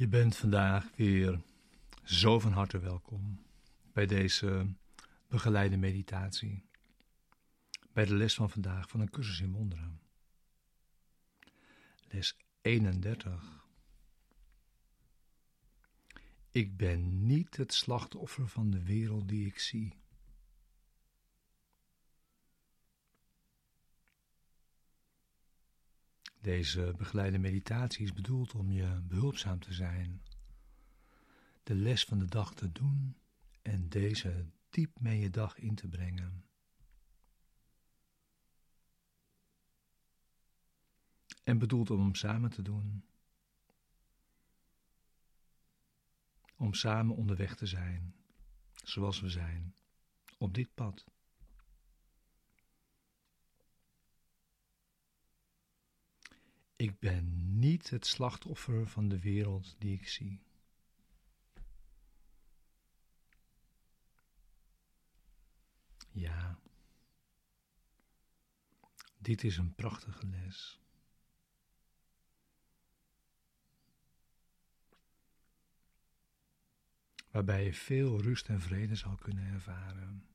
Je bent vandaag weer zo van harte welkom bij deze begeleide meditatie. Bij de les van vandaag van een cursus in wonderen. Les 31. Ik ben niet het slachtoffer van de wereld die ik zie. Deze begeleide meditatie is bedoeld om je behulpzaam te zijn, de les van de dag te doen en deze diep mee je dag in te brengen. En bedoeld om hem samen te doen. Om samen onderweg te zijn, zoals we zijn, op dit pad. Ik ben niet het slachtoffer van de wereld die ik zie. Ja, dit is een prachtige les. Waarbij je veel rust en vrede zal kunnen ervaren.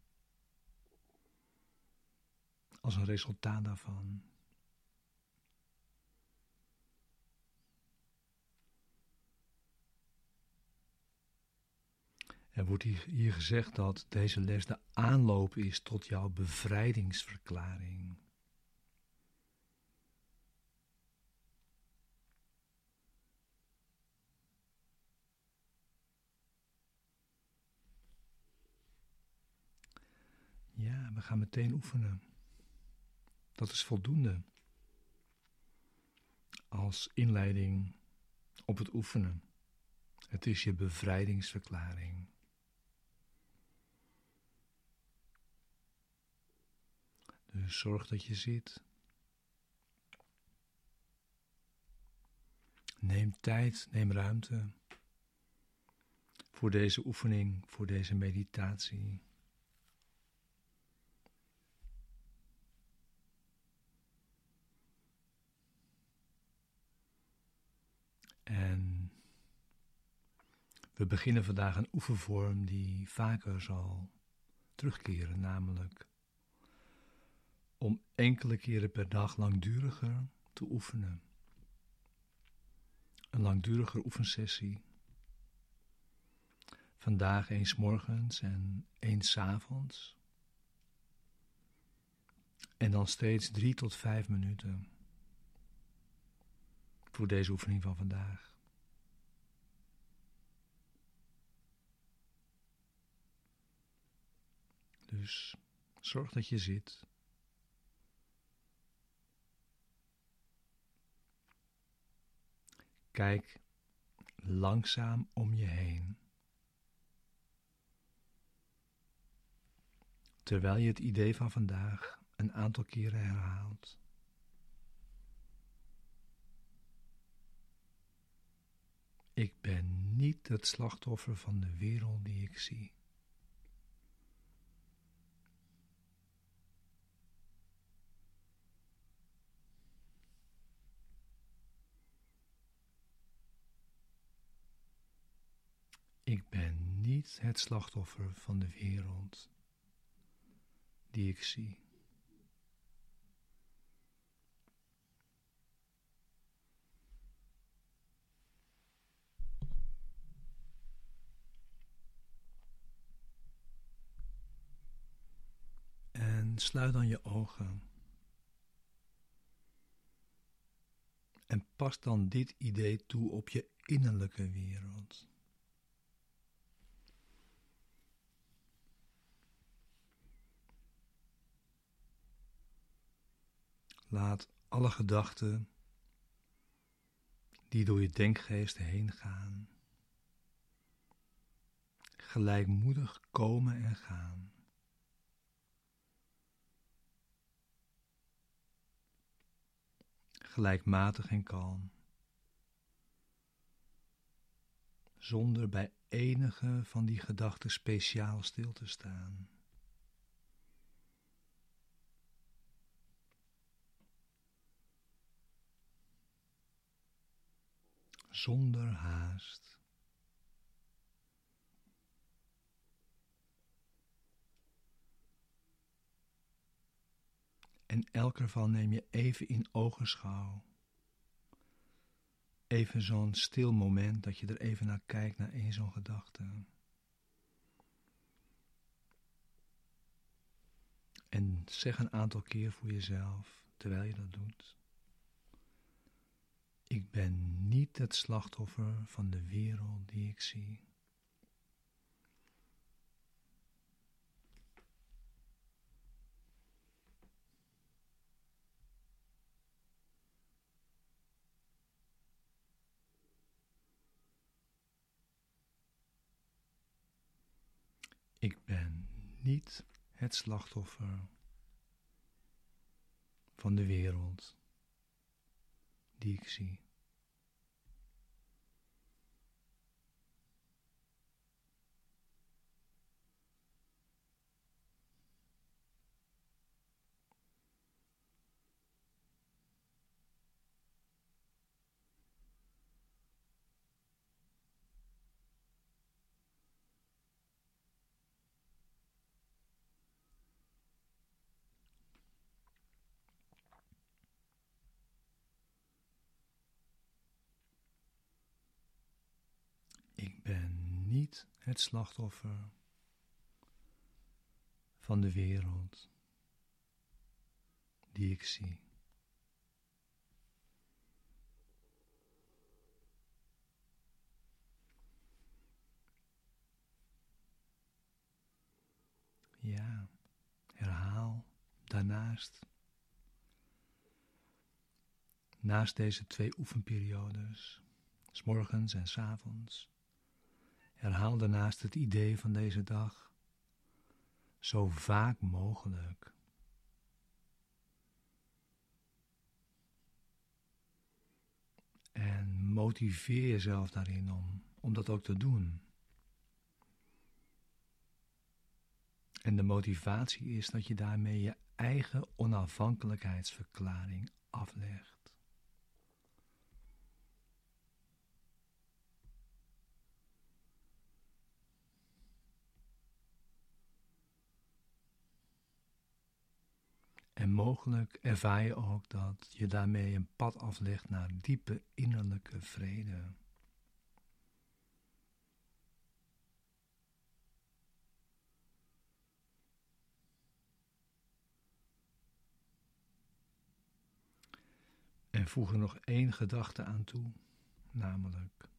Als een resultaat daarvan. Er wordt hier gezegd dat deze les de aanloop is tot jouw bevrijdingsverklaring. Ja, we gaan meteen oefenen. Dat is voldoende als inleiding op het oefenen. Het is je bevrijdingsverklaring. Dus zorg dat je zit. Neem tijd, neem ruimte voor deze oefening, voor deze meditatie. En we beginnen vandaag een oefenvorm die vaker zal terugkeren, namelijk om enkele keren per dag langduriger te oefenen. Een langduriger oefensessie. Vandaag eens morgens en eens avonds. En dan steeds drie tot vijf minuten voor deze oefening van vandaag. Dus zorg dat je zit. Kijk langzaam om je heen. Terwijl je het idee van vandaag een aantal keren herhaalt. Ik ben niet het slachtoffer van de wereld die ik zie. Ik ben niet het slachtoffer van de wereld die ik zie. En sluit dan je ogen. En pas dan dit idee toe op je innerlijke wereld. Laat alle gedachten die door je denkgeest heen gaan, gelijkmoedig komen en gaan. Gelijkmatig en kalm, zonder bij enige van die gedachten speciaal stil te staan. Zonder haast. En elk ervan neem je even in ogenschouw. Even zo'n stil moment dat je er even naar kijkt, naar één zo'n gedachte. En zeg een aantal keer voor jezelf, terwijl je dat doet. Ik ben niet het slachtoffer van de wereld die ik zie. Ik ben niet het slachtoffer van de wereld die ik zie. Niet het slachtoffer van de wereld die ik zie. Ja, herhaal daarnaast. Naast deze twee oefenperiodes, s morgens en s avonds, Herhaal daarnaast het idee van deze dag zo vaak mogelijk. En motiveer jezelf daarin om, om dat ook te doen. En de motivatie is dat je daarmee je eigen onafhankelijkheidsverklaring aflegt. En mogelijk ervaar je ook dat je daarmee een pad aflegt naar diepe innerlijke vrede. En voeg er nog één gedachte aan toe, namelijk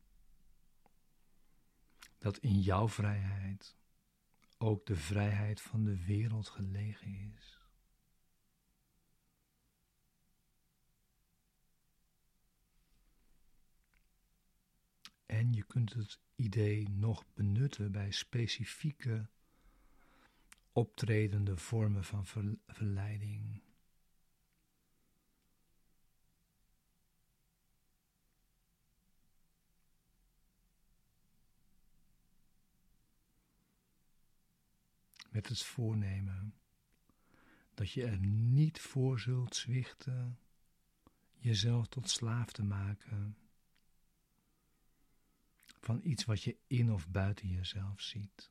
dat in jouw vrijheid ook de vrijheid van de wereld gelegen is. Je kunt het idee nog benutten bij specifieke optredende vormen van verleiding. Met het voornemen dat je er niet voor zult zwichten jezelf tot slaaf te maken van iets wat je in of buiten jezelf ziet.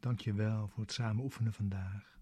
Dank je wel voor het samen oefenen vandaag.